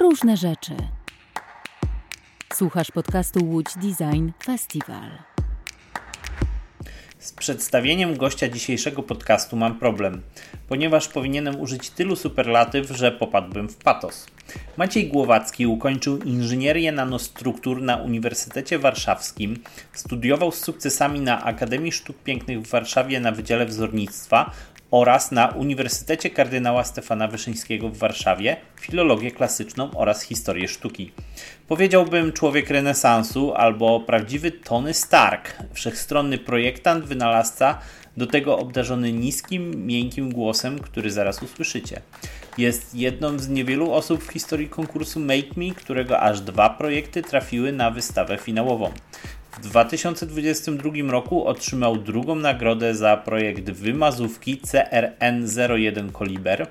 różne rzeczy. Słuchasz podcastu Łódź Design Festival. Z przedstawieniem gościa dzisiejszego podcastu mam problem, ponieważ powinienem użyć tylu superlatyw, że popadłbym w patos. Maciej Głowacki ukończył inżynierię nanostruktur na Uniwersytecie Warszawskim, studiował z sukcesami na Akademii Sztuk Pięknych w Warszawie na Wydziale Wzornictwa oraz na Uniwersytecie Kardynała Stefana Wyszyńskiego w Warszawie filologię klasyczną oraz historię sztuki. Powiedziałbym człowiek renesansu albo prawdziwy Tony Stark, wszechstronny projektant, wynalazca, do tego obdarzony niskim, miękkim głosem, który zaraz usłyszycie. Jest jedną z niewielu osób w historii konkursu Make Me, którego aż dwa projekty trafiły na wystawę finałową. W 2022 roku otrzymał drugą nagrodę za projekt wymazówki CRN01 Koliber.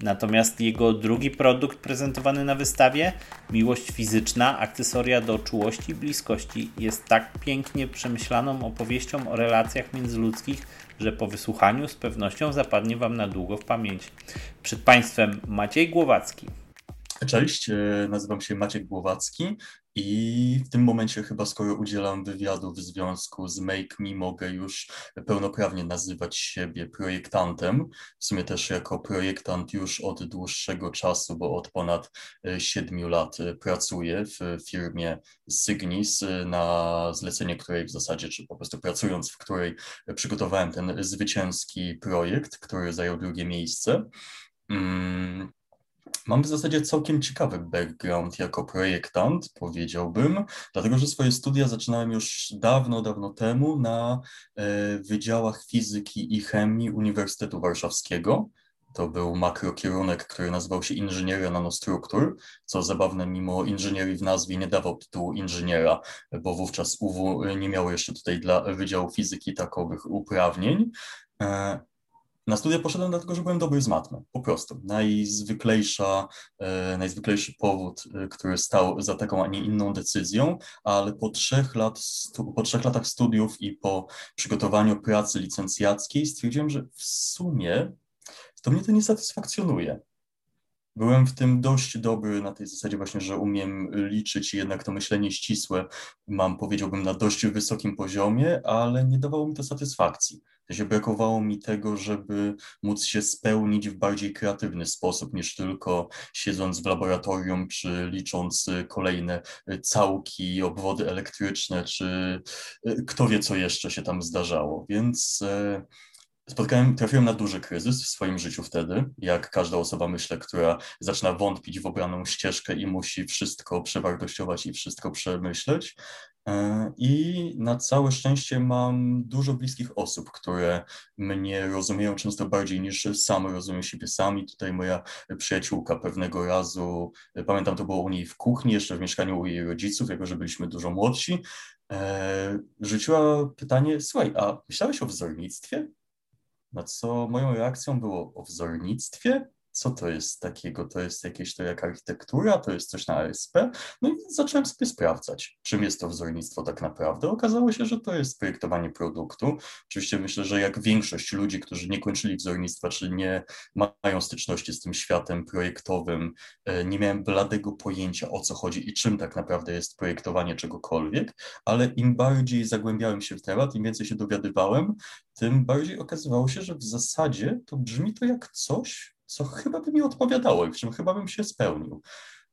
Natomiast jego drugi produkt prezentowany na wystawie, Miłość Fizyczna, akcesoria do czułości i bliskości, jest tak pięknie przemyślaną opowieścią o relacjach międzyludzkich, że po wysłuchaniu z pewnością zapadnie Wam na długo w pamięć. Przed Państwem Maciej Głowacki. Cześć, e, nazywam się Maciek Głowacki i w tym momencie chyba skoro udzielam wywiadu w związku z Make Me mogę już pełnoprawnie nazywać siebie projektantem. W sumie też jako projektant już od dłuższego czasu, bo od ponad e, siedmiu lat e, pracuję w firmie Signis na zlecenie której w zasadzie, czy po prostu pracując w której przygotowałem ten zwycięski projekt, który zajął drugie miejsce. Mm, Mam w zasadzie całkiem ciekawy background jako projektant, powiedziałbym, dlatego że swoje studia zaczynałem już dawno, dawno temu na e, wydziałach fizyki i chemii Uniwersytetu Warszawskiego. To był makrokierunek, który nazywał się Inżynieria Nanostruktur, co zabawne, mimo inżynierii w nazwie nie dawał tytułu inżyniera, bo wówczas UW nie miało jeszcze tutaj dla Wydziału Fizyki takowych uprawnień. Na studia poszedłem dlatego, że byłem dobry z matmy, po prostu. Najzwyklejsza, e, najzwyklejszy powód, e, który stał za taką, a nie inną decyzją, ale po trzech, lat, po trzech latach studiów i po przygotowaniu pracy licencjackiej stwierdziłem, że w sumie to mnie to nie satysfakcjonuje. Byłem w tym dość dobry na tej zasadzie właśnie, że umiem liczyć i jednak to myślenie ścisłe mam, powiedziałbym, na dość wysokim poziomie, ale nie dawało mi to satysfakcji się brakowało mi tego, żeby móc się spełnić w bardziej kreatywny sposób niż tylko siedząc w laboratorium, czy licząc kolejne całki, obwody elektryczne, czy e, kto wie, co jeszcze się tam zdarzało. Więc e, Spotkałem, trafiłem na duży kryzys w swoim życiu wtedy, jak każda osoba, myślę, która zaczyna wątpić w obraną ścieżkę i musi wszystko przewartościować i wszystko przemyśleć. E, I na całe szczęście mam dużo bliskich osób, które mnie rozumieją często bardziej niż sam rozumiem siebie sami. Tutaj moja przyjaciółka pewnego razu, pamiętam to było u niej w kuchni, jeszcze w mieszkaniu u jej rodziców, jako że byliśmy dużo młodsi, e, rzuciła pytanie, słuchaj, a myślałeś o wzornictwie? Na co moją reakcją było o wzornictwie? Co to jest takiego, to jest jakieś to jak architektura, to jest coś na ASP. No i zacząłem sobie sprawdzać, czym jest to wzornictwo tak naprawdę. Okazało się, że to jest projektowanie produktu. Oczywiście myślę, że jak większość ludzi, którzy nie kończyli wzornictwa, czy nie mają styczności z tym światem projektowym, e, nie miałem bladego pojęcia o co chodzi i czym tak naprawdę jest projektowanie czegokolwiek, ale im bardziej zagłębiałem się w temat, im więcej się dowiadywałem, tym bardziej okazywało się, że w zasadzie to brzmi to jak coś, co chyba by mi odpowiadało i w czym chyba bym się spełnił.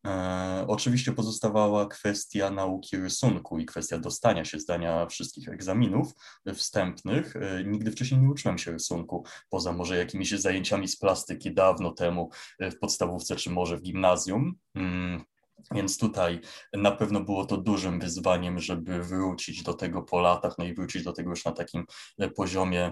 E, oczywiście pozostawała kwestia nauki rysunku i kwestia dostania się zdania wszystkich egzaminów wstępnych. E, nigdy wcześniej nie uczyłem się rysunku, poza może jakimiś zajęciami z plastyki dawno temu e, w podstawówce czy może w gimnazjum. Mm. Więc tutaj na pewno było to dużym wyzwaniem, żeby wrócić do tego po latach, no i wrócić do tego już na takim poziomie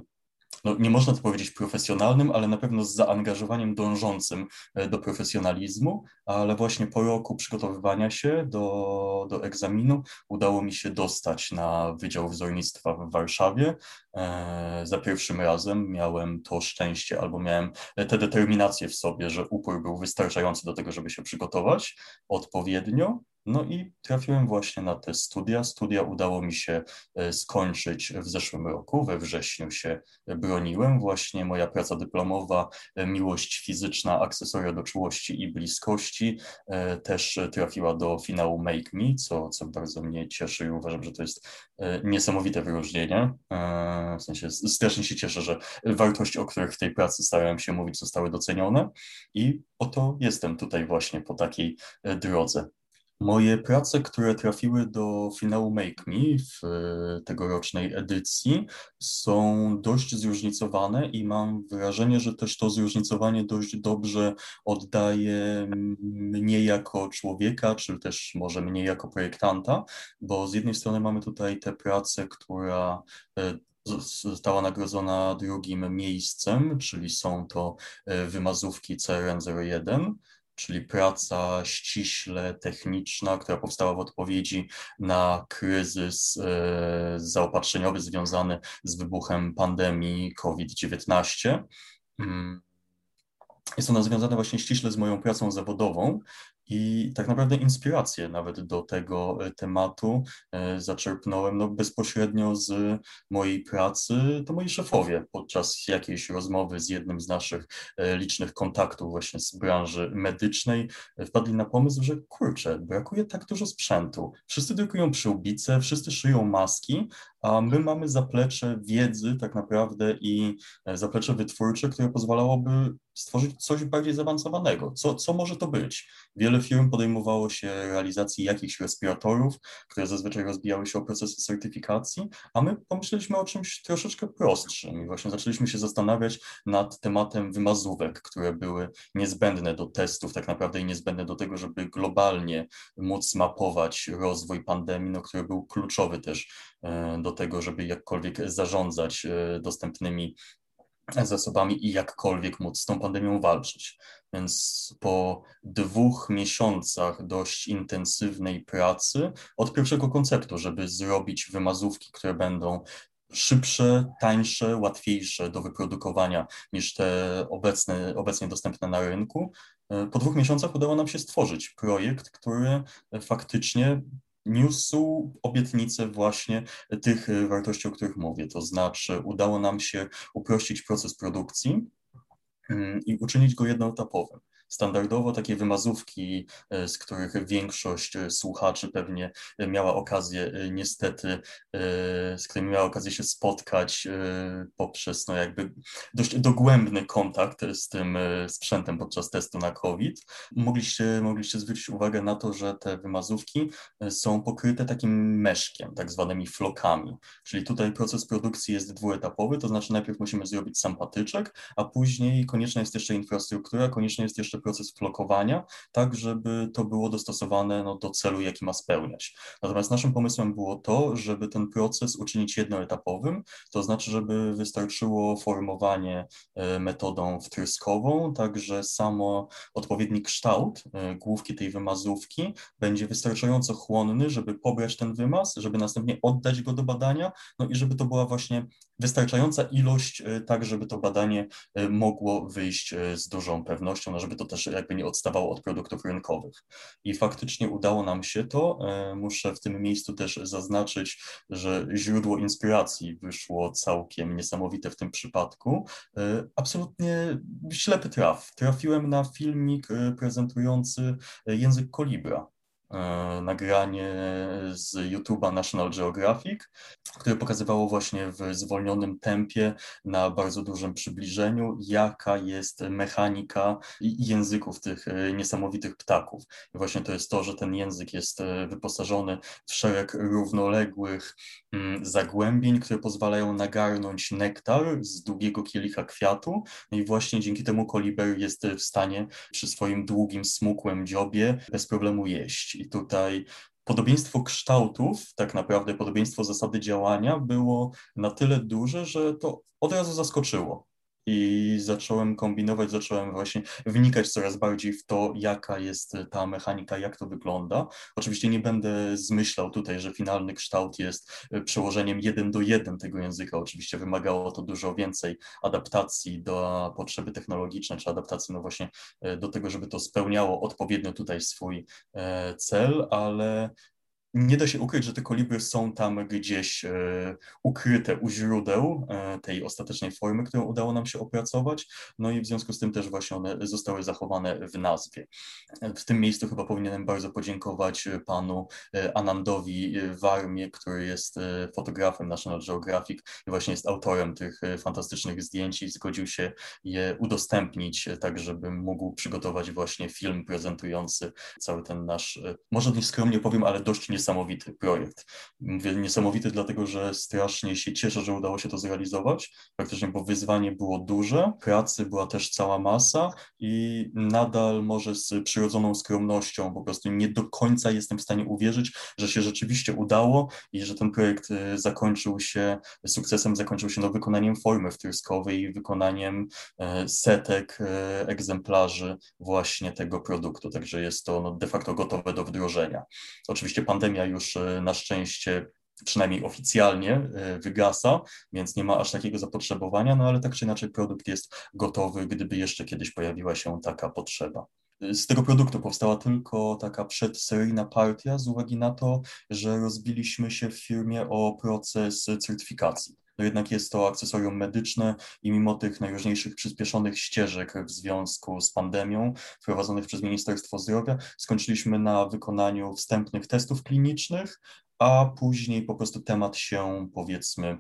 no nie można to powiedzieć profesjonalnym, ale na pewno z zaangażowaniem dążącym e, do profesjonalizmu, ale właśnie po roku przygotowywania się do, do egzaminu udało mi się dostać na Wydział Wzornictwa w Warszawie. E, za pierwszym razem miałem to szczęście albo miałem tę determinację w sobie, że upór był wystarczający do tego, żeby się przygotować odpowiednio No i trafiłem właśnie na te studia. Studia udało mi się e, skończyć w zeszłym roku. We wrześniu się broniłem. Właśnie moja praca dyplomowa e, Miłość fizyczna, akcesoria do czułości i bliskości e, też trafiła do finału Make Me, co, co bardzo mnie cieszy i uważam, że to jest niesamowite wyróżnienie. W sensie strasznie się cieszę, że wartości, o których w tej pracy starałem się mówić, zostały docenione i oto jestem tutaj właśnie po takiej drodze. Moje prace, które trafiły do finału Make Me w e, tegorocznej edycji, są dość zróżnicowane i mam wrażenie, że też to zróżnicowanie dość dobrze oddaje mnie jako człowieka, czy też może mnie jako projektanta, bo z jednej strony mamy tutaj tę pracę, która e, została nagrodzona drugim miejscem, czyli są to e, wymazówki CRN01 czyli praca ściśle techniczna, która powstała w odpowiedzi na kryzys e, zaopatrzeniowy związany z wybuchem pandemii COVID-19. Jest ona związana właśnie ściśle z moją pracą zawodową, i tak naprawdę inspirację nawet do tego e, tematu e, zaczerpnąłem no, bezpośrednio z mojej pracy, to moi szefowie podczas jakiejś rozmowy z jednym z naszych e, licznych kontaktów właśnie z branży medycznej wpadli na pomysł, że kurczę, brakuje tak dużo sprzętu. Wszyscy drukują przyłbice, wszyscy szyją maski, a my mamy zaplecze wiedzy tak naprawdę i zaplecze wytwórcze, które pozwalałoby stworzyć coś bardziej zaawansowanego. Co, co może to być? Wiele firm podejmowało się realizacji jakichś respiratorów, które zazwyczaj rozbijały się o procesy certyfikacji, a my pomyśleliśmy o czymś troszeczkę prostszym i właśnie zaczęliśmy się zastanawiać nad tematem wymazówek, które były niezbędne do testów tak naprawdę i niezbędne do tego, żeby globalnie móc mapować rozwój pandemii, no, który był kluczowy też e, do tego, żeby jakkolwiek zarządzać e, dostępnymi zasobami i jakkolwiek móc z tą pandemią walczyć. Więc po dwóch miesiącach dość intensywnej pracy od pierwszego konceptu, żeby zrobić wymazówki, które będą szybsze, tańsze, łatwiejsze do wyprodukowania niż te obecne, obecnie dostępne na rynku. Po dwóch miesiącach udało nam się stworzyć projekt, który faktycznie niósł obietnicę właśnie tych e, wartości, o których mówię. To znaczy, udało nam się uprościć proces produkcji mm, i uczynić go jednoetapowym. Standardowo takie wymazówki, e, z których większość e, słuchaczy pewnie miała okazję e, niestety, z którymi miała okazję się spotkać poprzez no jakby dość dogłębny kontakt z tym sprzętem podczas testu na COVID. Mogliście, mogliście zwrócić uwagę na to, że te wymazówki są pokryte takim meszkiem, tak zwanymi flokami. Czyli tutaj proces produkcji jest dwuetapowy, to znaczy najpierw musimy zrobić sam patyczek, a później konieczna jest jeszcze infrastruktura, konieczna jest jeszcze proces flokowania, tak żeby to było dostosowane no, do celu, jaki ma spełniać. Natomiast naszym pomysłem było to, żeby ten proces uczynić jednoetapowym, to znaczy, żeby wystarczyło formowanie e, metodą wtryskową, tak że samo odpowiedni kształt e, główki tej wymazówki będzie wystarczająco chłonny, żeby pobrać ten wymaz, żeby następnie oddać go do badania, no i żeby to była właśnie wystarczająca ilość, e, tak żeby to badanie mogło wyjść z dużą pewnością, no żeby to też jakby nie odstawało od produktów rynkowych. I faktycznie udało nam się to. E, muszę w tym miejscu też zaznaczyć, że źródło inspiracji wyszło całkiem niesamowite w tym przypadku. E, absolutnie ślepy traf. Trafiłem na filmik e, prezentujący język kolibra. E, nagranie z YouTube'a National Geographic, które pokazywało właśnie w zwolnionym tempie, na bardzo dużym przybliżeniu, jaka jest mechanika języków tych e, niesamowitych ptaków. I właśnie to jest to, że ten język jest e, wyposażony w szereg równoległych zagłębień, które pozwalają nagarnąć nektar z długiego kielicha kwiatu. No i właśnie dzięki temu koliber jest w stanie przy swoim długim, smukłym dziobie bez problemu jeść i tutaj podobieństwo kształtów, tak naprawdę podobieństwo zasady działania było na tyle duże, że to od razu zaskoczyło. I zacząłem kombinować, zacząłem właśnie wnikać coraz bardziej w to, jaka jest ta mechanika, jak to wygląda. Oczywiście nie będę zmyślał tutaj, że finalny kształt jest przełożeniem jeden do jeden tego języka. Oczywiście wymagało to dużo więcej adaptacji do potrzeby technologiczne, czy adaptacji no właśnie do tego, żeby to spełniało odpowiednio tutaj swój e, cel, ale nie da się ukryć, że te kolibry są tam gdzieś e, ukryte u źródeł e, tej ostatecznej formy, którą udało nam się opracować, no i w związku z tym też właśnie one zostały zachowane w nazwie. W tym miejscu chyba powinienem bardzo podziękować panu e, Anandowi Warmie, który jest fotografem National Geographic i właśnie jest autorem tych fantastycznych zdjęć i zgodził się je udostępnić, tak żebym mógł przygotować właśnie film prezentujący cały ten nasz, może nie skromnie powiem, ale dość nie niesamowity projekt. Mówię niesamowity dlatego, że strasznie się cieszę, że udało się to zrealizować, praktycznie bo wyzwanie było duże, pracy była też cała masa i nadal może z przyrodzoną skromnością po prostu nie do końca jestem w stanie uwierzyć, że się rzeczywiście udało i że ten projekt y, zakończył się sukcesem, zakończył się no, wykonaniem formy wtryskowej i wykonaniem y, setek y, egzemplarzy właśnie tego produktu, także jest to no, de facto gotowe do wdrożenia. Oczywiście pandemia pandemia już e, na szczęście przynajmniej oficjalnie e, wygasa, więc nie ma aż takiego zapotrzebowania, no ale tak czy inaczej produkt jest gotowy, gdyby jeszcze kiedyś pojawiła się taka potrzeba. Z tego produktu powstała tylko taka przedseryjna partia z uwagi na to, że rozbiliśmy się w firmie o proces certyfikacji. No jednak jest to akcesorium medyczne i mimo tych najróżniejszych przyspieszonych ścieżek w związku z pandemią wprowadzonych przez Ministerstwo Zdrowia, skończyliśmy na wykonaniu wstępnych testów klinicznych, a później po prostu temat się powiedzmy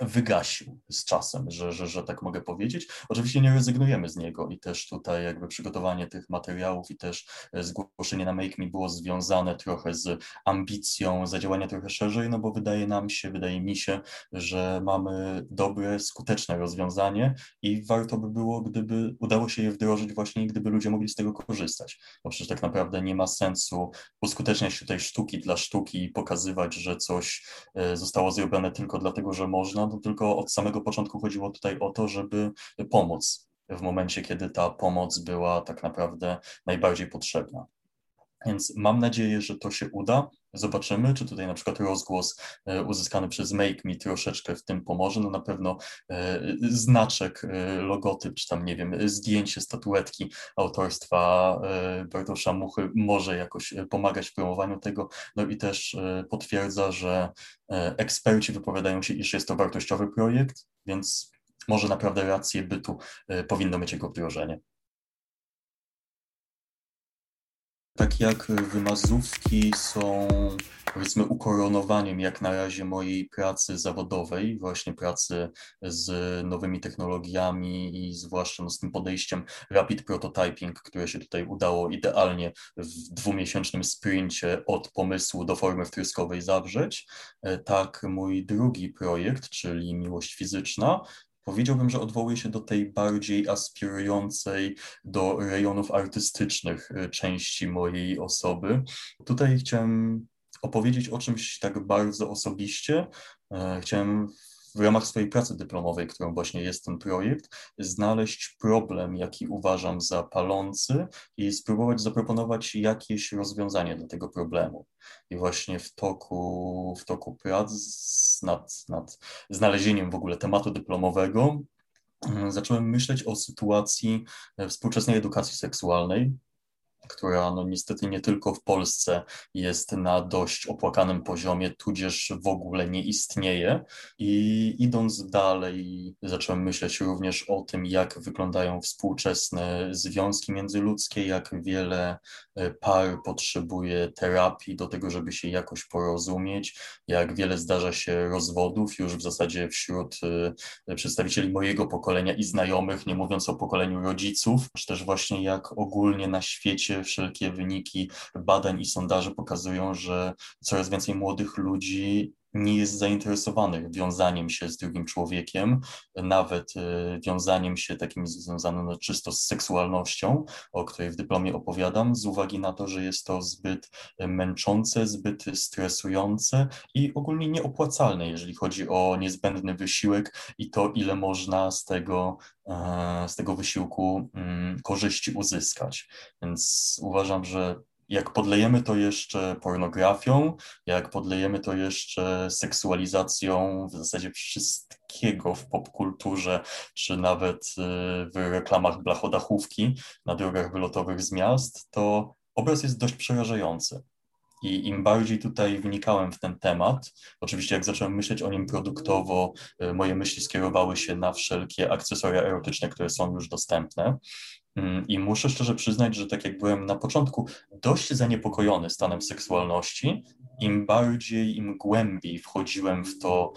wygasił z czasem, że, że, że tak mogę powiedzieć. Oczywiście nie rezygnujemy z niego i też tutaj jakby przygotowanie tych materiałów i też zgłoszenie na Make Me było związane trochę z ambicją zadziałania trochę szerzej, no bo wydaje nam się, wydaje mi się, że mamy dobre, skuteczne rozwiązanie i warto by było, gdyby udało się je wdrożyć właśnie gdyby ludzie mogli z tego korzystać, bo przecież tak naprawdę nie ma sensu uskuteczniać tutaj sztuki dla sztuki i pokazywać, że coś e, zostało zrobione tylko dlatego, że można to tylko od samego początku chodziło tutaj o to, żeby pomóc w momencie, kiedy ta pomoc była tak naprawdę najbardziej potrzebna. Więc mam nadzieję, że to się uda. Zobaczymy, czy tutaj na przykład rozgłos e, uzyskany przez Make Me troszeczkę w tym pomoże. No na pewno e, znaczek, e, logotyp, czy tam nie wiem, zdjęcie statuetki autorstwa Bartosza Muchy może jakoś pomagać w promowaniu tego. No i też potwierdza, że eksperci wypowiadają się, iż jest to wartościowy projekt, więc może naprawdę rację bytu powinno mieć jego wdrożenie. Tak jak wymazówki są powiedzmy ukoronowaniem jak na razie mojej pracy zawodowej, właśnie pracy z nowymi technologiami i zwłaszcza no, z tym podejściem rapid prototyping, które się tutaj udało idealnie w dwumiesięcznym sprincie od pomysłu do formy wtryskowej zawrzeć. E, tak mój drugi projekt, czyli Miłość Fizyczna, Powiedziałbym, że odwołuje się do tej bardziej aspirującej do rejonów artystycznych y, części mojej osoby. Tutaj chciałem opowiedzieć o czymś tak bardzo osobiście. E, chciałem w ramach swojej pracy dyplomowej, którą właśnie jest ten projekt, znaleźć problem, jaki uważam za palący i spróbować zaproponować jakieś rozwiązanie dla tego problemu. I właśnie w toku, w toku prac nad, nad znalezieniem w ogóle tematu dyplomowego mm, zacząłem myśleć o sytuacji współczesnej edukacji seksualnej, która no niestety nie tylko w Polsce jest na dość opłakanym poziomie, tudzież w ogóle nie istnieje. I idąc dalej, zacząłem myśleć również o tym, jak wyglądają współczesne związki międzyludzkie, jak wiele e, par potrzebuje terapii do tego, żeby się jakoś porozumieć, jak wiele zdarza się rozwodów już w zasadzie wśród e, przedstawicieli mojego pokolenia i znajomych, nie mówiąc o pokoleniu rodziców, czy też właśnie jak ogólnie na świecie wszelkie wyniki badań i sondaży pokazują, że coraz więcej młodych ludzi nie jest zainteresowany wiązaniem się z drugim człowiekiem, nawet e, wiązaniem się takim związanym no, czysto z seksualnością, o której w dyplomie opowiadam, z uwagi na to, że jest to zbyt męczące, zbyt stresujące i ogólnie nieopłacalne, jeżeli chodzi o niezbędny wysiłek i to, ile można z tego, e, z tego wysiłku mm, korzyści uzyskać. Więc uważam, że jak podlejemy to jeszcze pornografią, jak podlejemy to jeszcze seksualizacją w zasadzie wszystkiego w popkulturze, czy nawet y, w reklamach blachodachówki na drogach wylotowych z miast, to obraz jest dość przerażający. I im bardziej tutaj wnikałem w ten temat, oczywiście jak zacząłem myśleć o nim produktowo, y, moje myśli skierowały się na wszelkie akcesoria erotyczne, które są już dostępne. Mm, I muszę szczerze przyznać, że tak jak byłem na początku dość zaniepokojony stanem seksualności, im bardziej, im głębiej wchodziłem w to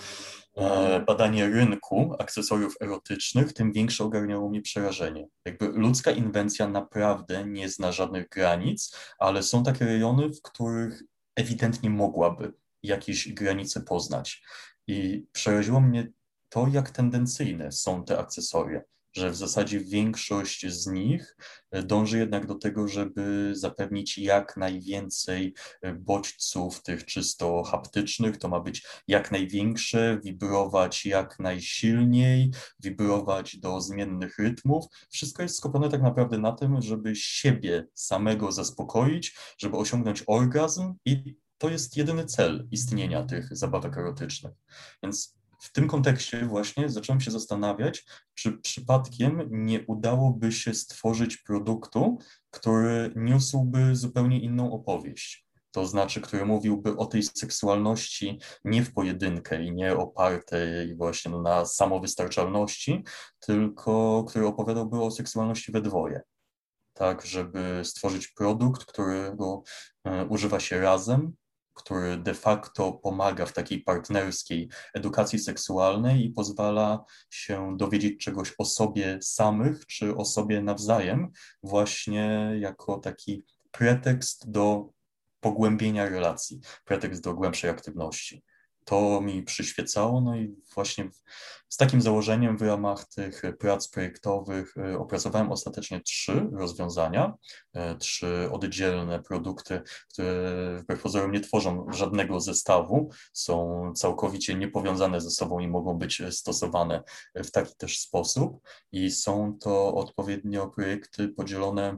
badanie rynku akcesoriów erotycznych, tym większe ogarniało mnie przerażenie. Jakby ludzka inwencja naprawdę nie zna żadnych granic, ale są takie rejony, w których ewidentnie mogłaby jakieś granice poznać. I przeraziło mnie to, jak tendencyjne są te akcesoria że w zasadzie większość z nich e, dąży jednak do tego, żeby zapewnić jak najwięcej e, bodźców tych czysto haptycznych. To ma być jak największe, wibrować jak najsilniej, wibrować do zmiennych rytmów. Wszystko jest skupione tak naprawdę na tym, żeby siebie samego zaspokoić, żeby osiągnąć orgazm i to jest jedyny cel istnienia tych zabawek erotycznych. Więc w tym kontekście właśnie zacząłem się zastanawiać, czy przypadkiem nie udałoby się stworzyć produktu, który niósłby zupełnie inną opowieść. To znaczy, który mówiłby o tej seksualności nie w pojedynkę i nie opartej właśnie na samowystarczalności, tylko który opowiadałby o seksualności we dwoje tak, żeby stworzyć produkt, którego e, używa się razem, który de facto pomaga w takiej partnerskiej edukacji seksualnej i pozwala się dowiedzieć czegoś o sobie samych czy o sobie nawzajem, właśnie jako taki pretekst do pogłębienia relacji, pretekst do głębszej aktywności to mi przyświecało. No i właśnie z takim założeniem w ramach tych prac projektowych y, opracowałem ostatecznie trzy rozwiązania, y, trzy oddzielne produkty, które wbrew pozorom nie tworzą żadnego zestawu, są całkowicie niepowiązane ze sobą i mogą być stosowane w taki też sposób. I są to odpowiednio projekty podzielone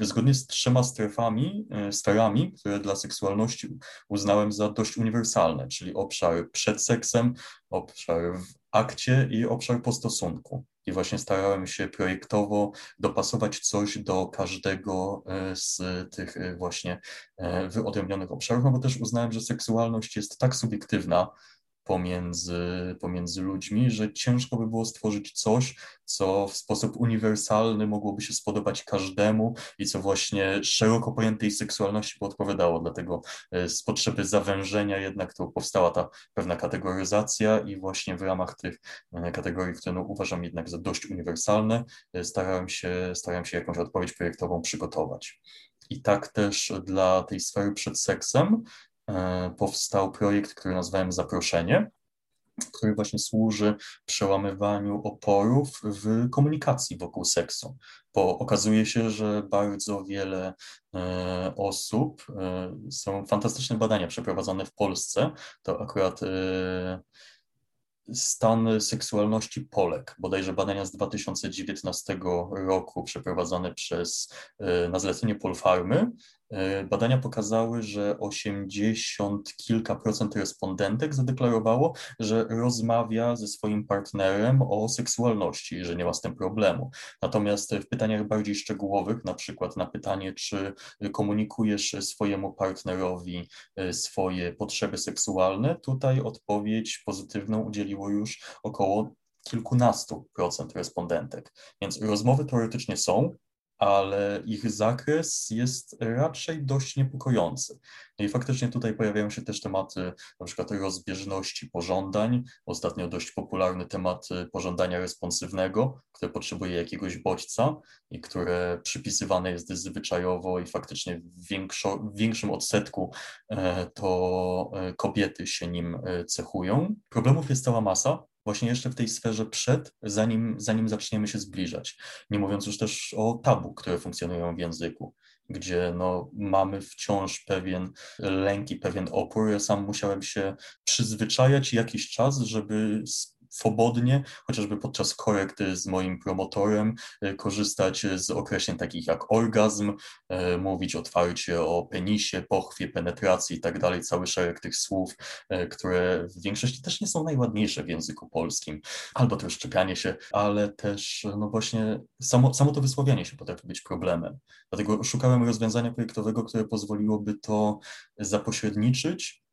zgodnie z trzema strefami, e, sferami, które dla seksualności uznałem za dość uniwersalne, czyli obszar przed seksem, obszar w akcie i obszar po stosunku. I właśnie starałem się projektowo dopasować coś do każdego e, z tych e, właśnie wyodrębnionych obszarów, no bo też uznałem, że seksualność jest tak subiektywna, pomiędzy, pomiędzy ludźmi, że ciężko by było stworzyć coś, co w sposób uniwersalny mogłoby się spodobać każdemu i co właśnie szeroko pojętej seksualności by odpowiadało. Dlatego e, z potrzeby zawężenia jednak to powstała ta pewna kategoryzacja i właśnie w ramach tych e, kategorii, które no uważam jednak za dość uniwersalne, e, starałem się, starałem się jakąś odpowiedź projektową przygotować. I tak też dla tej sfery przed seksem powstał projekt, który nazwałem Zaproszenie, który właśnie służy przełamywaniu oporów w komunikacji wokół seksu. Bo okazuje się, że bardzo wiele e, osób, e, są fantastyczne badania przeprowadzone w Polsce, to akurat stan seksualności Polek, bodajże badania z 2019 roku przeprowadzone przez, na zlecenie Polfarmy, E, badania pokazały, że 80 kilka procent respondentek zadeklarowało, że rozmawia ze swoim partnerem o seksualności, że nie ma z tym problemu. Natomiast w pytaniach bardziej szczegółowych, na przykład na pytanie, czy komunikujesz swojemu partnerowi e, swoje potrzeby seksualne, tutaj odpowiedź pozytywną udzieliło już około kilkunastu procent respondentek. Więc rozmowy teoretycznie są, ale ich zakres jest raczej dość niepokojący. No i faktycznie tutaj pojawiają się też tematy na przykład rozbieżności pożądań. Ostatnio dość popularny temat pożądania responsywnego, które potrzebuje jakiegoś bodźca i które przypisywane jest zwyczajowo i faktycznie w, większo, w większym odsetku e, to e, kobiety się nim e, cechują. Problemów jest cała masa, właśnie jeszcze w tej sferze przed, zanim, zanim zaczniemy się zbliżać. Nie mówiąc już też o tabu, które funkcjonują w języku, gdzie no, mamy wciąż pewien lęk i pewien opór. Ja sam musiałem się przyzwyczajać jakiś czas, żeby swobodnie, chociażby podczas korekty z moim promotorem, e, korzystać z określeń takich jak orgazm, e, mówić otwarcie o penisie, pochwie, penetracji i tak cały szereg tych słów, które w większości też nie są najładniejsze w języku polskim, albo też szczepianie się, ale też no właśnie samo, samo to wysławianie się potrafi być problemem. Dlatego szukałem rozwiązania projektowego, które pozwoliłoby to zapośredniczyć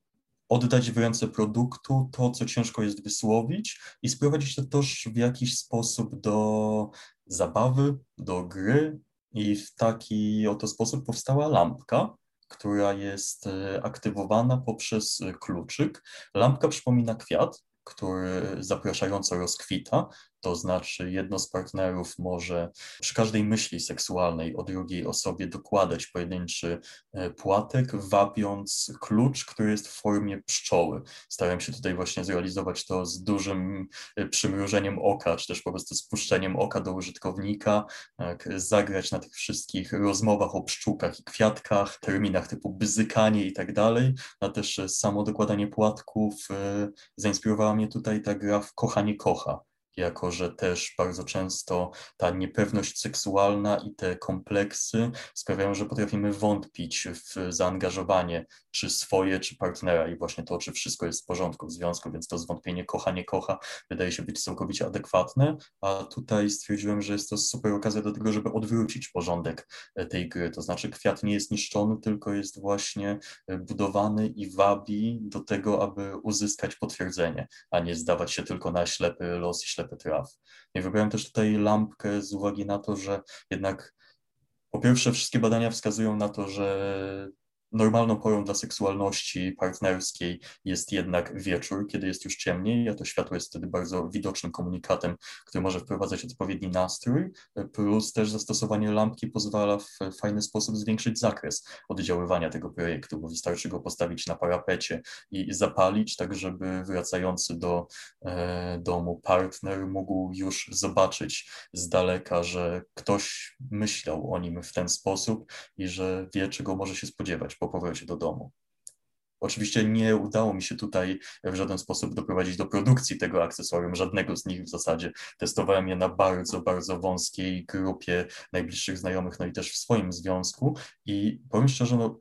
oddać w ręce produktu to, co ciężko jest wysłowić i sprowadzić to też w jakiś sposób do zabawy, do gry i w taki oto sposób powstała lampka, która jest e, aktywowana poprzez kluczyk. Lampka przypomina kwiat, który zapraszająco rozkwita, to znaczy jedno z partnerów może przy każdej myśli seksualnej o drugiej osobie dokładać pojedynczy e, płatek, wabiąc klucz, który jest w formie pszczoły. Starałem się tutaj właśnie zrealizować to z dużym e, przymrużeniem oka, czy też po prostu spuszczeniem oka do użytkownika, tak, zagrać na tych wszystkich rozmowach o pszczółkach i kwiatkach, terminach typu byzykanie i tak dalej, a też samo dokładanie płatków. E, zainspirowała mnie tutaj ta gra w Kochanie Kocha, jako że też bardzo często ta niepewność seksualna i te kompleksy sprawiają, że potrafimy wątpić w zaangażowanie czy swoje, czy partnera i właśnie to, czy wszystko jest w porządku w związku, więc to zwątpienie kocha, nie kocha wydaje się być całkowicie adekwatne, a tutaj stwierdziłem, że jest to super okazja do tego, żeby odwrócić porządek e, tej gry, to znaczy kwiat nie jest niszczony, tylko jest właśnie e, budowany i wabi do tego, aby uzyskać potwierdzenie, a nie zdawać się tylko na ślepy los i ślepy I wybrałem też tutaj lampkę z uwagi na to, że jednak po pierwsze wszystkie badania wskazują na to, że Normalną porą dla seksualności partnerskiej jest jednak wieczór, kiedy jest już ciemniej, a to światło jest wtedy bardzo widocznym komunikatem, który może wprowadzać odpowiedni nastrój, plus też zastosowanie lampki pozwala w fajny sposób zwiększyć zakres oddziaływania tego projektu, bo wystarczy go postawić na parapecie i zapalić, tak żeby wracający do e, domu partner mógł już zobaczyć z daleka, że ktoś myślał o nim w ten sposób i że wie, czego może się spodziewać po do domu. Oczywiście nie udało mi się tutaj w żaden sposób doprowadzić do produkcji tego akcesorium, żadnego z nich w zasadzie. Testowałem je na bardzo, bardzo wąskiej grupie najbliższych znajomych, no i też w swoim związku i powiem szczerze, no,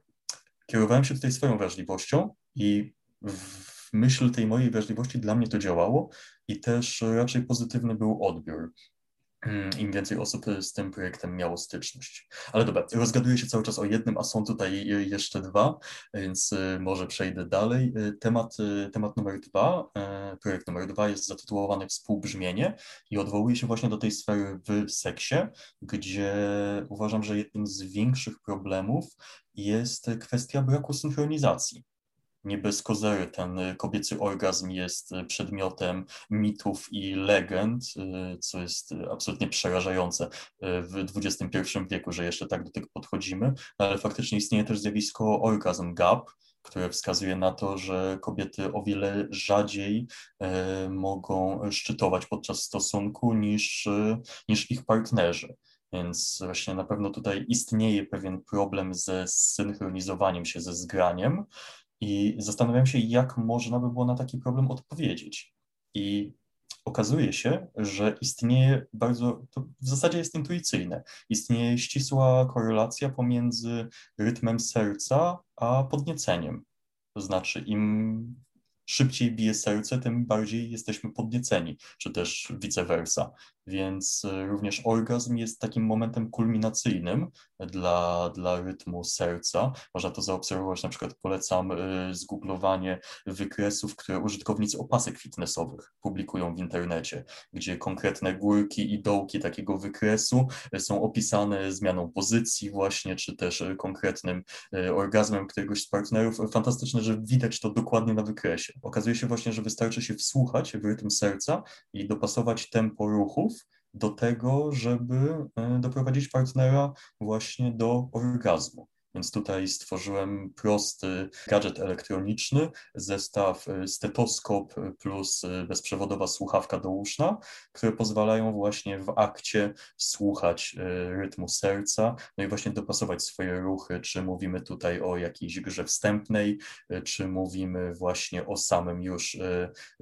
kierowałem się tutaj swoją wrażliwością i w myśl tej mojej wrażliwości dla mnie to działało i też raczej pozytywny był odbiór. Mm, im więcej osób z tym projektem miało styczność. Ale dobra, rozgaduję się cały czas o jednym, a są tutaj jeszcze dwa, więc y, może przejdę dalej. Y, temat, y, temat numer dwa, projekt numer dwa jest zatytułowany Współbrzmienie i odwołuje się właśnie do tej sfery w seksie, gdzie uważam, że jednym z większych problemów jest kwestia braku synchronizacji nie bez kozery. Ten y, kobiecy orgazm jest y, przedmiotem mitów i legend, y, co jest absolutnie przerażające w XXI wieku, że jeszcze tak do tego podchodzimy, no, ale faktycznie istnieje też zjawisko orgazm gap, które wskazuje na to, że kobiety o wiele rzadziej mogą szczytować podczas stosunku niż, niż ich partnerzy. Więc właśnie na pewno tutaj istnieje pewien problem ze synchronizowaniem się, ze zgraniem, i zastanawiam się, jak można by było na taki problem odpowiedzieć. I okazuje się, że istnieje bardzo, to w zasadzie jest intuicyjne, istnieje ścisła korelacja pomiędzy rytmem serca a podnieceniem. To znaczy, im szybciej bije serce, tym bardziej jesteśmy podnieceni, czy też vice versa. Więc e, również orgazm jest takim momentem kulminacyjnym dla, dla rytmu serca. Można to zaobserwować, na przykład polecam e, zgooglowanie wykresów, które użytkownicy opasek fitnessowych publikują w internecie, gdzie konkretne górki i dołki takiego wykresu e, są opisane zmianą pozycji właśnie, czy też konkretnym orgazmem któregoś z partnerów. Fantastyczne, że widać to dokładnie na wykresie. Okazuje się właśnie, że wystarczy się wsłuchać w rytm serca i dopasować tempo ruchów, do tego, żeby e, doprowadzić partnera właśnie do orgazmu. Więc tutaj stworzyłem prosty gadżet elektroniczny, zestaw y, stetoskop plus y, bezprzewodowa słuchawka do uszna, które pozwalają właśnie w akcie słuchać y, rytmu serca, no i właśnie dopasować swoje ruchy, czy mówimy tutaj o jakiejś grze wstępnej, czy mówimy właśnie o samym już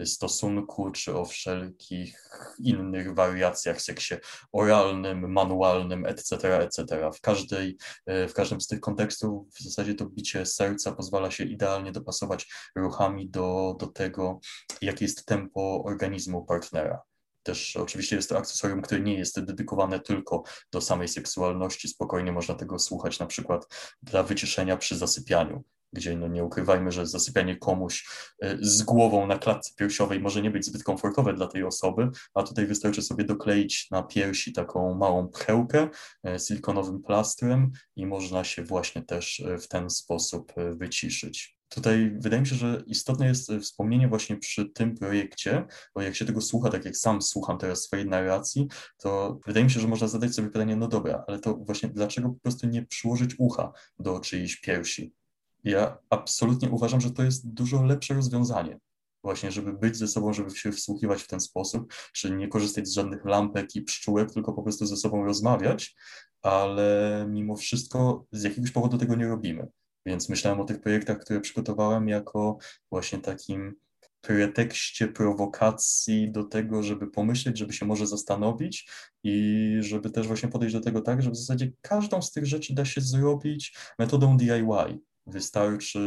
stosunku, czy o wszelkich innych wariacjach, seksie oralnym, manualnym, etc., etc. W, każdej, w każdym z tych kontekstów kontekstu w zasadzie to bicie serca pozwala się idealnie dopasować ruchami do, do tego, jakie jest tempo organizmu partnera. Też oczywiście jest to akcesorium, które nie jest dedykowane tylko do samej seksualności. Spokojnie można tego słuchać na przykład dla wyciszenia przy zasypianiu gdzie no nie ukrywajmy, że zasypianie komuś e, z głową na klatce piersiowej może nie być zbyt komfortowe dla tej osoby, a tutaj wystarczy sobie dokleić na piersi taką małą pchełkę e, silikonowym plastrem i można się właśnie też e, w ten sposób wyciszyć. Tutaj wydaje mi się, że istotne jest wspomnienie właśnie przy tym projekcie, bo jak się tego słucha, tak jak sam słucham teraz swojej narracji, to wydaje mi się, że można zadać sobie pytanie, no dobra, ale to właśnie dlaczego po prostu nie przyłożyć ucha do czyjejś piersi? Ja absolutnie uważam, że to jest dużo lepsze rozwiązanie. Właśnie, żeby być ze sobą, żeby się wsłuchiwać w ten sposób, czy nie korzystać z żadnych lampek i pszczółek, tylko po prostu ze sobą rozmawiać, ale mimo wszystko z jakiegoś powodu tego nie robimy. Więc myślałem o tych projektach, które przygotowałem jako właśnie takim pretekście prowokacji do tego, żeby pomyśleć, żeby się może zastanowić i żeby też właśnie podejść do tego tak, że w zasadzie każdą z tych rzeczy da się zrobić metodą DIY. Wystarczy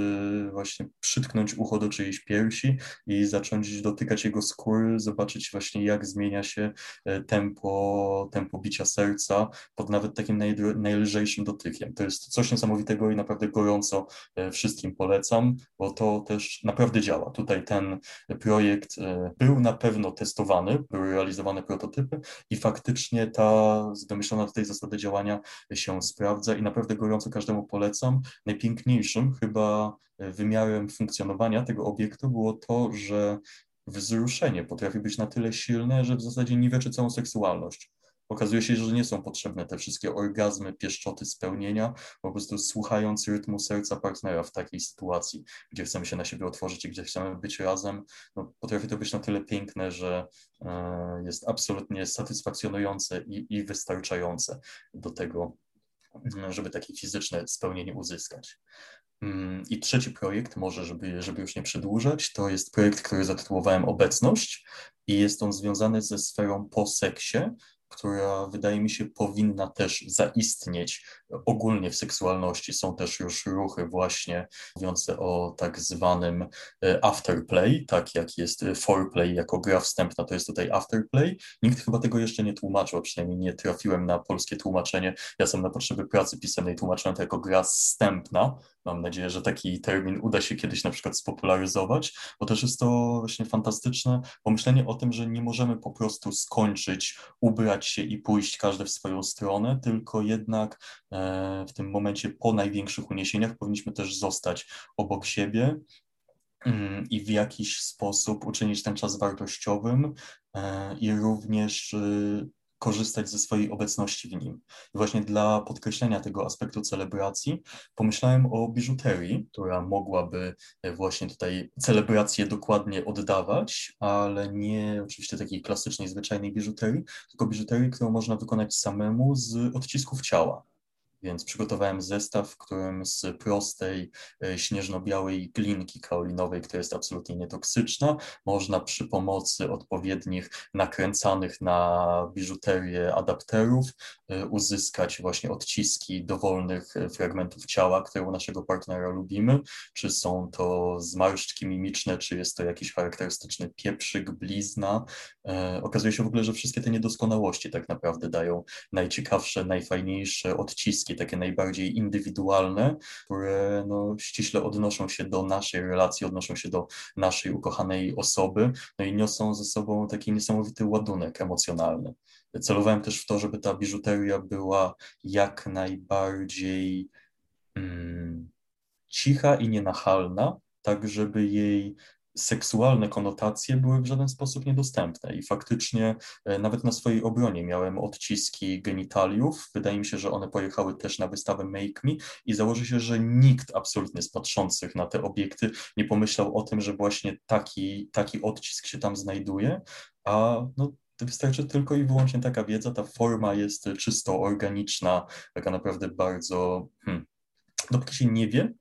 właśnie przytknąć ucho do czyjejś piersi i zacząć dotykać jego skóry, zobaczyć właśnie jak zmienia się e, tempo, tempo bicia serca pod nawet takim naj, najlżejszym dotykiem. To jest coś niesamowitego i naprawdę gorąco e, wszystkim polecam, bo to też naprawdę działa. Tutaj ten projekt e, był na pewno testowany, były realizowane prototypy i faktycznie ta domyślona tutaj zasada działania się sprawdza i naprawdę gorąco każdemu polecam. Najpiękniejsze najważniejszym chyba e, wymiarem funkcjonowania tego obiektu było to, że wzruszenie potrafi być na tyle silne, że w zasadzie niweczy całą seksualność. Okazuje się, że nie są potrzebne te wszystkie orgazmy, pieszczoty, spełnienia, po prostu słuchając rytmu serca partnera w takiej sytuacji, gdzie chcemy się na siebie otworzyć i gdzie chcemy być razem, no, potrafi to być na tyle piękne, że e, jest absolutnie satysfakcjonujące i, i wystarczające do tego, żeby takie fizyczne spełnienie uzyskać. Mm, I trzeci projekt, może żeby, żeby już nie przedłużać, to jest projekt, który zatytułowałem Obecność i jest on związany ze sferą po seksie, która wydaje mi się powinna też zaistnieć ogólnie w seksualności. Są też już ruchy właśnie mówiące o tak zwanym e, afterplay, tak jak jest foreplay jako gra wstępna, to jest tutaj afterplay. Nikt chyba tego jeszcze nie tłumaczył, przynajmniej nie trafiłem na polskie tłumaczenie. Ja sam na potrzeby pracy pisemnej tłumaczyłem to jako gra wstępna. Mam nadzieję, że taki termin uda się kiedyś na przykład spopularyzować, bo też jest to właśnie fantastyczne pomyślenie o tym, że nie możemy po prostu skończyć, ubrać się i pójść każdy w swoją stronę, tylko jednak e, w tym momencie po największych uniesieniach powinniśmy też zostać obok siebie mm, i w jakiś sposób uczynić ten czas wartościowym e, i również y, korzystać ze swojej obecności w nim. I właśnie dla podkreślenia tego aspektu celebracji pomyślałem o biżuterii, która mogłaby e, właśnie tutaj celebrację dokładnie oddawać, ale nie oczywiście takiej klasycznej, zwyczajnej biżuterii, tylko biżuterii, którą można wykonać samemu z odcisków ciała. Więc przygotowałem zestaw, w którym z prostej e, śnieżno-białej glinki kaolinowej, która jest absolutnie nietoksyczna, można przy pomocy odpowiednich nakręcanych na biżuterię adapterów e, uzyskać właśnie odciski dowolnych e, fragmentów ciała, które u naszego partnera lubimy, czy są to zmarszczki mimiczne, czy jest to jakiś charakterystyczny pieprzyk, blizna. Okazuje się w ogóle, że wszystkie te niedoskonałości tak naprawdę dają najciekawsze, najfajniejsze odciski takie najbardziej indywidualne, które no, ściśle odnoszą się do naszej relacji, odnoszą się do naszej ukochanej osoby, no i niosą ze sobą taki niesamowity ładunek emocjonalny. Celowałem też w to, żeby ta biżuteria była jak najbardziej mm, cicha i nienachalna, tak żeby jej seksualne konotacje były w żaden sposób niedostępne i faktycznie e, nawet na swojej obronie miałem odciski genitaliów. Wydaje mi się, że one pojechały też na wystawę Make Me i założę się, że nikt absolutnie z patrzących na te obiekty nie pomyślał o tym, że właśnie taki, taki odcisk się tam znajduje, a no, wystarczy tylko i wyłącznie taka wiedza, ta forma jest czysto organiczna, taka naprawdę bardzo, hmm, dopóki się nie wie,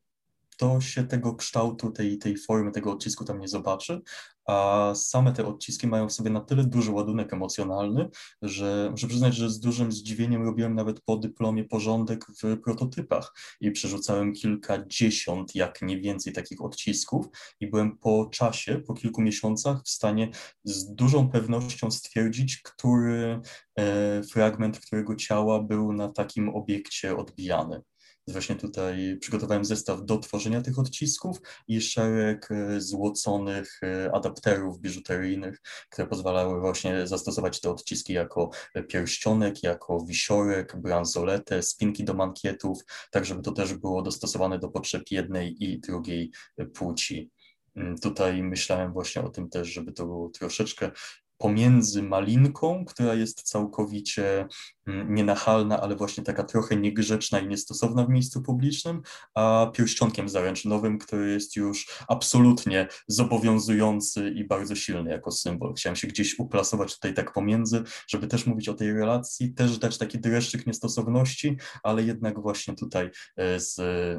to się tego kształtu, tej, tej formy, tego odcisku tam nie zobaczy, a same te odciski mają w sobie na tyle duży ładunek emocjonalny, że muszę przyznać, że z dużym zdziwieniem robiłem nawet po dyplomie porządek w prototypach i przerzucałem kilkadziesiąt, jak nie więcej takich odcisków i byłem po czasie, po kilku miesiącach w stanie z dużą pewnością stwierdzić, który e, fragment którego ciała był na takim obiekcie odbijany. Właśnie tutaj przygotowałem zestaw do tworzenia tych odcisków i szereg e, złoconych e, adapterów biżuteryjnych, które pozwalały właśnie zastosować te odciski jako pierścionek, jako wisiorek, bransoletę, spinki do mankietów, tak żeby to też było dostosowane do potrzeb jednej i drugiej płci. Mm, tutaj myślałem właśnie o tym też, żeby to było troszeczkę pomiędzy malinką, która jest całkowicie mm, nienachalna, ale właśnie taka trochę niegrzeczna i niestosowna w miejscu publicznym, a pierścionkiem zaręczynowym, który jest już absolutnie zobowiązujący i bardzo silny jako symbol. Chciałem się gdzieś uplasować tutaj tak pomiędzy, żeby też mówić o tej relacji, też dać taki dreszczyk niestosowności, ale jednak właśnie tutaj e, z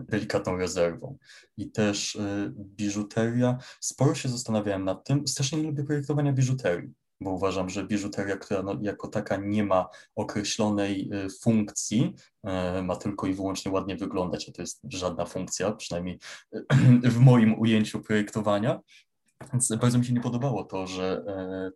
delikatną rezerwą. I też e, biżuteria. Sporo się zastanawiałem nad tym. Strasznie nie lubię projektowania biżuterii bo uważam, że biżuteria, która no, jako taka nie ma określonej y, funkcji, y, ma tylko i wyłącznie ładnie wyglądać, a to jest żadna funkcja, przynajmniej w moim ujęciu projektowania. Więc bardzo mi się nie podobało to, że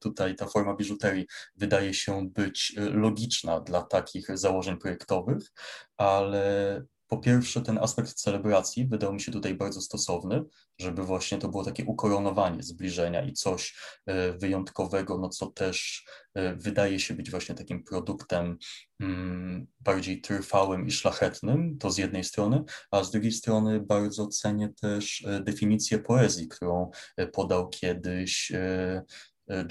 tutaj ta forma biżuterii wydaje się być logiczna dla takich założeń projektowych, ale po pierwsze, ten aspekt celebracji wydał mi się tutaj bardzo stosowny, żeby właśnie to było takie ukoronowanie zbliżenia i coś e, wyjątkowego, no co też e, wydaje się być właśnie takim produktem mm, bardziej trwałym i szlachetnym, to z jednej strony, a z drugiej strony bardzo cenię też e, definicję poezji, którą podał kiedyś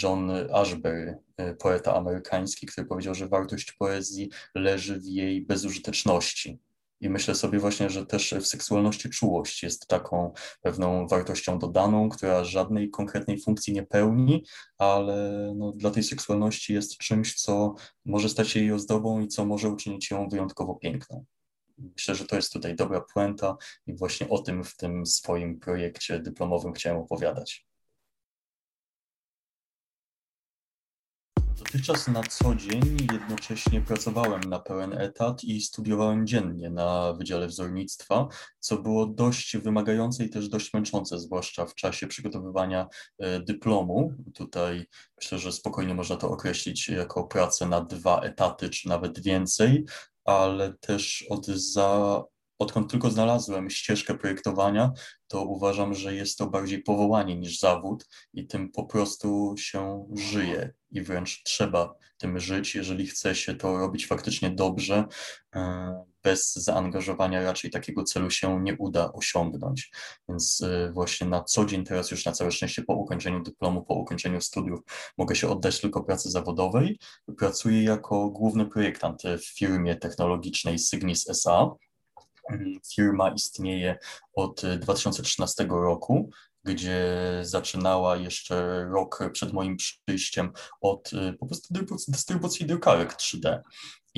John Ashbery, poeta amerykański, który powiedział, że wartość poezji leży w jej bezużyteczności i myślę sobie właśnie, że też w seksualności czułość jest taką pewną wartością dodaną, która żadnej konkretnej funkcji nie pełni, ale no, dla tej seksualności jest czymś, co może stać się jej ozdobą i co może uczynić ją wyjątkowo piękną. Myślę, że to jest tutaj dobra puenta i właśnie o tym w tym swoim projekcie dyplomowym chciałem opowiadać. Dotychczas na co dzień jednocześnie pracowałem na pełen etat i studiowałem dziennie na Wydziale Wzornictwa, co było dość wymagające i też dość męczące, zwłaszcza w czasie przygotowywania e, dyplomu. Tutaj myślę, że spokojnie można to określić jako pracę na dwa etaty, czy nawet więcej, ale też od za odkąd tylko znalazłem ścieżkę projektowania, to uważam, że jest to bardziej powołanie niż zawód i tym po prostu się żyje i wręcz trzeba tym żyć, jeżeli chce się to robić faktycznie dobrze. E, bez zaangażowania raczej takiego celu się nie uda osiągnąć. Więc e, właśnie na co dzień, teraz już na całe szczęście po ukończeniu dyplomu, po ukończeniu studiów, mogę się oddać tylko pracy zawodowej. Pracuję jako główny projektant w firmie technologicznej Signis SA Firma istnieje od 2013 roku, gdzie zaczynała jeszcze rok przed moim przyjściem od po prostu dystrybucji drukarek 3D.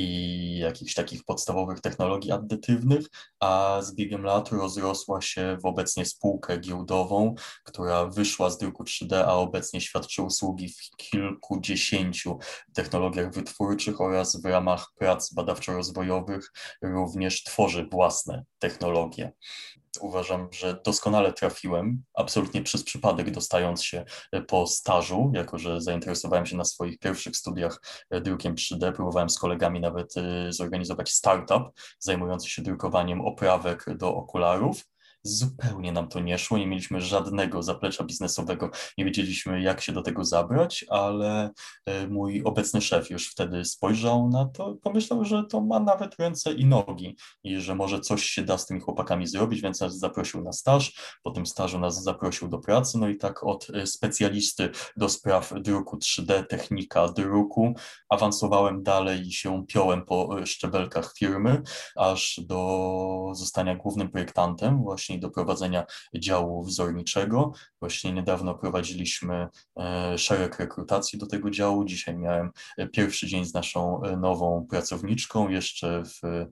I jakichś takich podstawowych technologii addytywnych, a z biegiem lat rozrosła się w obecnie spółkę giełdową, która wyszła z druku 3D, a obecnie świadczy usługi w kilkudziesięciu technologiach wytwórczych oraz w ramach prac badawczo-rozwojowych również tworzy własne technologie uważam, że doskonale trafiłem, absolutnie przez przypadek dostając się e, po stażu, jako że zainteresowałem się na swoich pierwszych studiach e, drukiem 3D, próbowałem z kolegami nawet e, zorganizować startup zajmujący się drukowaniem oprawek do okularów zupełnie nam to nie szło, nie mieliśmy żadnego zaplecza biznesowego, nie wiedzieliśmy jak się do tego zabrać, ale e, mój obecny szef już wtedy spojrzał na to, pomyślał, że to ma nawet ręce i nogi i że może coś się da z tymi chłopakami zrobić, więc nas zaprosił na staż, po tym stażu nas zaprosił do pracy, no i tak od e, specjalisty do spraw druku 3D, technika druku, awansowałem dalej i się piąłem po e, szczebelkach firmy, aż do zostania głównym projektantem właśnie wcześniej do prowadzenia działu wzorniczego. Właśnie niedawno prowadziliśmy e, szereg rekrutacji do tego działu. Dzisiaj miałem e, pierwszy dzień z naszą e, nową pracowniczką. Jeszcze w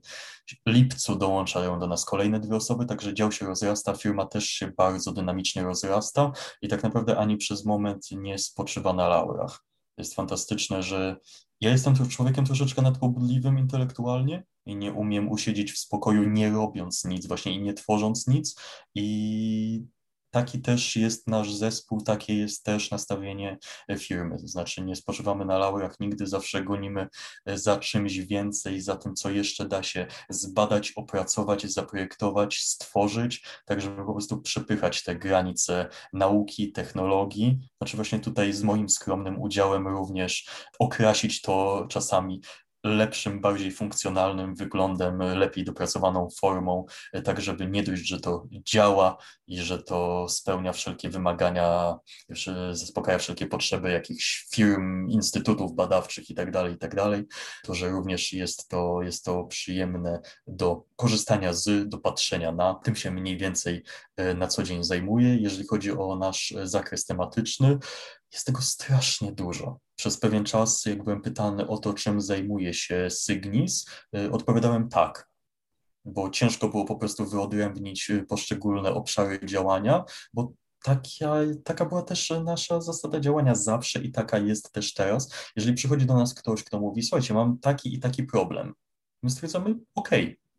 lipcu dołączają do nas kolejne dwie osoby, także dział się rozrasta, firma też się bardzo dynamicznie rozrasta i tak naprawdę ani przez moment nie spoczywa na laurach. Jest fantastyczne, że ja jestem człowiekiem troszeczkę nadpobudliwym intelektualnie, i nie umiem usiedzieć w spokoju, nie robiąc nic, właśnie i nie tworząc nic. I taki też jest nasz zespół, takie jest też nastawienie firmy. To znaczy, nie spoczywamy na laurach nigdy, zawsze gonimy za czymś więcej, za tym, co jeszcze da się zbadać, opracować, zaprojektować, stworzyć, tak żeby po prostu przepychać te granice nauki, technologii. Znaczy, właśnie tutaj z moim skromnym udziałem również okrasić to czasami lepszym, bardziej funkcjonalnym wyglądem, lepiej dopracowaną formą, e, tak żeby nie dość, że to działa i że to spełnia wszelkie wymagania, zaspokaja wszelkie potrzeby jakichś firm, instytutów badawczych itd., tak itd., tak to że również jest to, jest to przyjemne do korzystania z, do patrzenia na. Tym się mniej więcej e, na co dzień zajmuję. Jeżeli chodzi o nasz zakres tematyczny, jest tego strasznie dużo. Przez pewien czas, jak byłem pytany o to, czym zajmuje się Sygnis, y, odpowiadałem tak, bo ciężko było po prostu wyodrębnić y, poszczególne obszary działania, bo taka, taka była też nasza zasada działania zawsze i taka jest też teraz. Jeżeli przychodzi do nas ktoś, kto mówi, słuchajcie, mam taki i taki problem, my stwierdzamy, ok,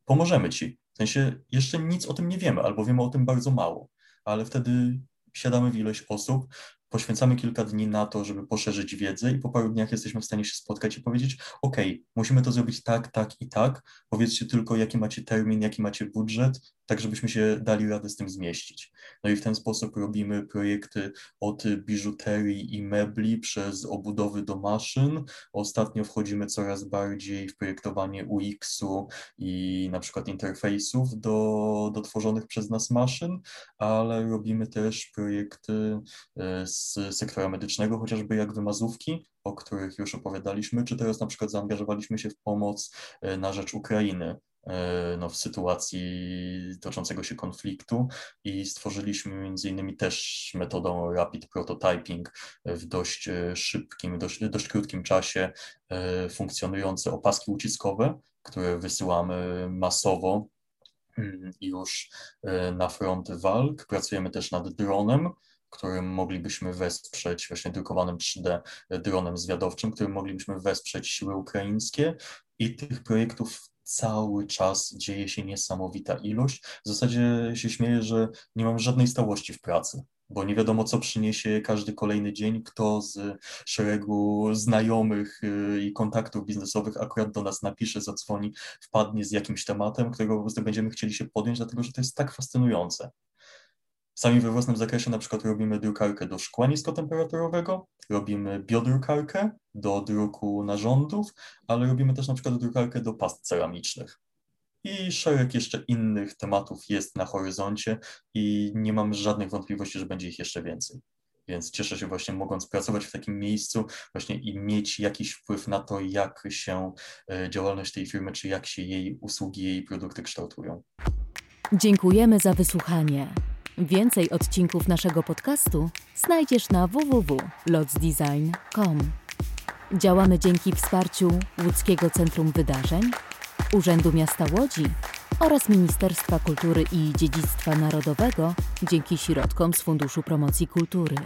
pomożemy ci. W sensie jeszcze nic o tym nie wiemy, albo wiemy o tym bardzo mało, ale wtedy siadamy w ilość osób, poświęcamy kilka dni na to, żeby poszerzyć wiedzę i po paru dniach jesteśmy w stanie się spotkać i powiedzieć, ok, musimy to zrobić tak, tak i tak, powiedzcie tylko, jaki macie termin, jaki macie budżet, tak żebyśmy się dali radę z tym zmieścić. No i w ten sposób robimy projekty od biżuterii i mebli przez obudowy do maszyn. Ostatnio wchodzimy coraz bardziej w projektowanie UX-u i na przykład interfejsów do, do tworzonych przez nas maszyn, ale robimy też projekty e, z sektora medycznego, chociażby jak wymazówki, o których już opowiadaliśmy, czy teraz na przykład zaangażowaliśmy się w pomoc e, na rzecz Ukrainy no, w sytuacji toczącego się konfliktu i stworzyliśmy między innymi też metodą rapid prototyping w dość e, szybkim, dość, dość krótkim czasie e, funkcjonujące opaski uciskowe, które wysyłamy masowo mm, już na front walk. Pracujemy też nad dronem, którym moglibyśmy wesprzeć, właśnie drukowanym 3D dronem zwiadowczym, którym moglibyśmy wesprzeć siły ukraińskie i tych projektów cały czas dzieje się niesamowita ilość. W zasadzie się śmieję, że nie mam żadnej stałości w pracy, bo nie wiadomo, co przyniesie każdy kolejny dzień, kto z szeregu znajomych y, i kontaktów biznesowych akurat do nas napisze, zadzwoni, wpadnie z jakimś tematem, którego po prostu będziemy chcieli się podjąć, dlatego że to jest tak fascynujące. Sami we własnym zakresie na przykład robimy drukarkę do szkła niskotemperaturowego, robimy biodrukarkę do druku narządów, ale robimy też na przykład drukarkę do past ceramicznych. I szereg jeszcze innych tematów jest na horyzoncie i nie mam żadnych wątpliwości, że będzie ich jeszcze więcej. Więc cieszę się właśnie mogąc pracować w takim miejscu właśnie i mieć jakiś wpływ na to, jak się e, działalność tej firmy, czy jak się jej usługi, jej produkty kształtują. Dziękujemy za wysłuchanie. Więcej odcinków naszego podcastu znajdziesz na www.lotsdesign.com. Działamy dzięki wsparciu Łódzkiego Centrum Wydarzeń, Urzędu Miasta Łodzi oraz Ministerstwa Kultury i Dziedzictwa Narodowego dzięki środkom z Funduszu Promocji Kultury.